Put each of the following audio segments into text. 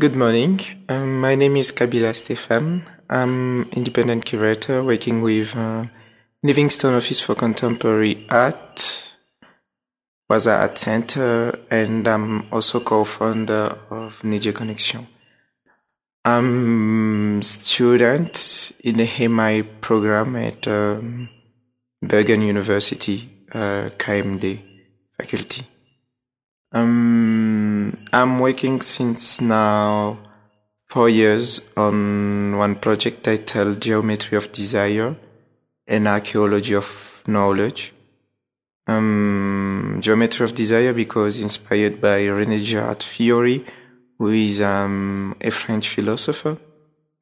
Good morning. Um, my name is Kabila Stefan. I'm independent curator working with uh, Livingstone Office for Contemporary Art, Waza Art Center, and I'm also co-founder of Niger Connection. I'm student in the HEMI program at um, Bergen University, uh, KMD faculty. Um, I'm working since now four years on one project titled Geometry of Desire and Archaeology of Knowledge. Um, Geometry of Desire because inspired by René Girard theory, who is um, a French philosopher.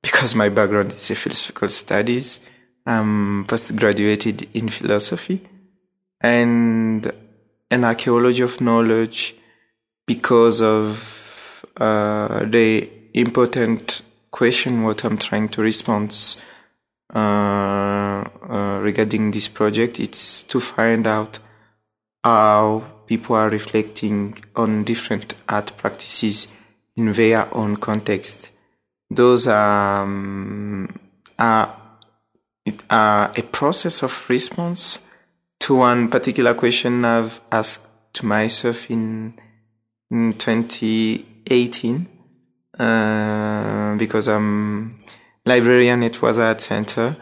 Because my background is in philosophical studies, I'm postgraduated in philosophy and an archaeology of knowledge because of uh, the important question what I'm trying to respond uh, uh, regarding this project. It's to find out how people are reflecting on different art practices in their own context. Those are, um, are, are a process of response to one particular question I've asked to myself in in 2018 uh, because I'm librarian at Waza Center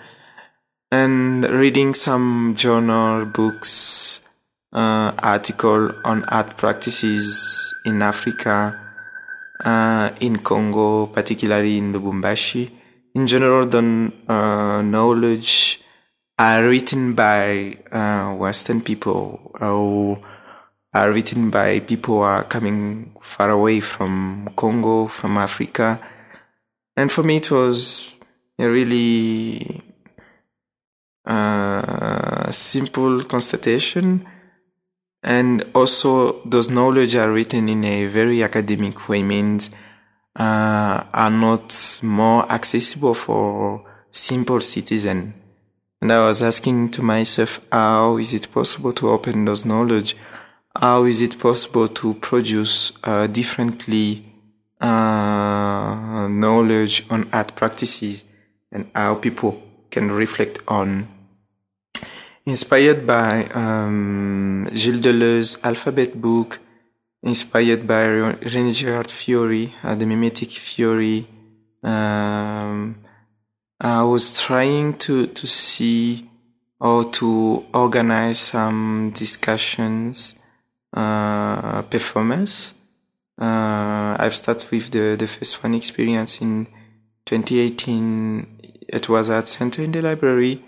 and reading some journal books uh, article on art practices in Africa uh, in Congo particularly in Lubumbashi. In general the uh, knowledge are written by uh, Western people or are written by people who are coming far away from Congo, from Africa. And for me, it was a really uh, simple constatation. And also, those knowledge are written in a very academic way, means uh, are not more accessible for simple citizen. And I was asking to myself, how is it possible to open those knowledge how is it possible to produce uh, differently uh, knowledge on art practices and how people can reflect on? Inspired by um, Gilles Deleuze alphabet book inspired by René Girard theory uh, the mimetic theory um, I was trying to to see how to organize some discussions performance. Uh, I've started with the, the first one experience in 2018. It was at Center in the library,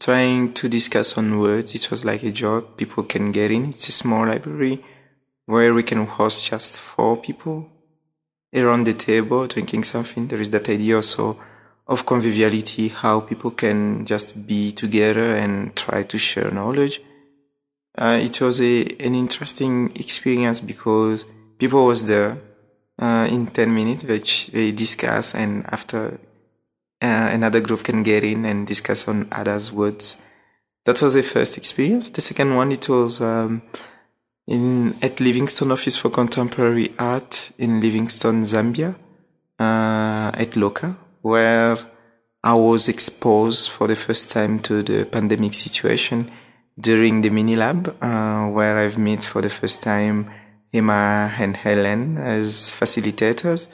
trying to discuss on words. It was like a job people can get in. It's a small library where we can host just four people around the table drinking something. There is that idea also of conviviality, how people can just be together and try to share knowledge. Uh, it was a an interesting experience because people was there uh, in 10 minutes which they discuss and after uh, another group can get in and discuss on others words. That was the first experience. The second one it was um, in at livingstone office for contemporary art in livingstone zambia uh, at loca where i was exposed for the first time to the pandemic situation during the mini lab uh, where I've met for the first time Emma and Helen as facilitators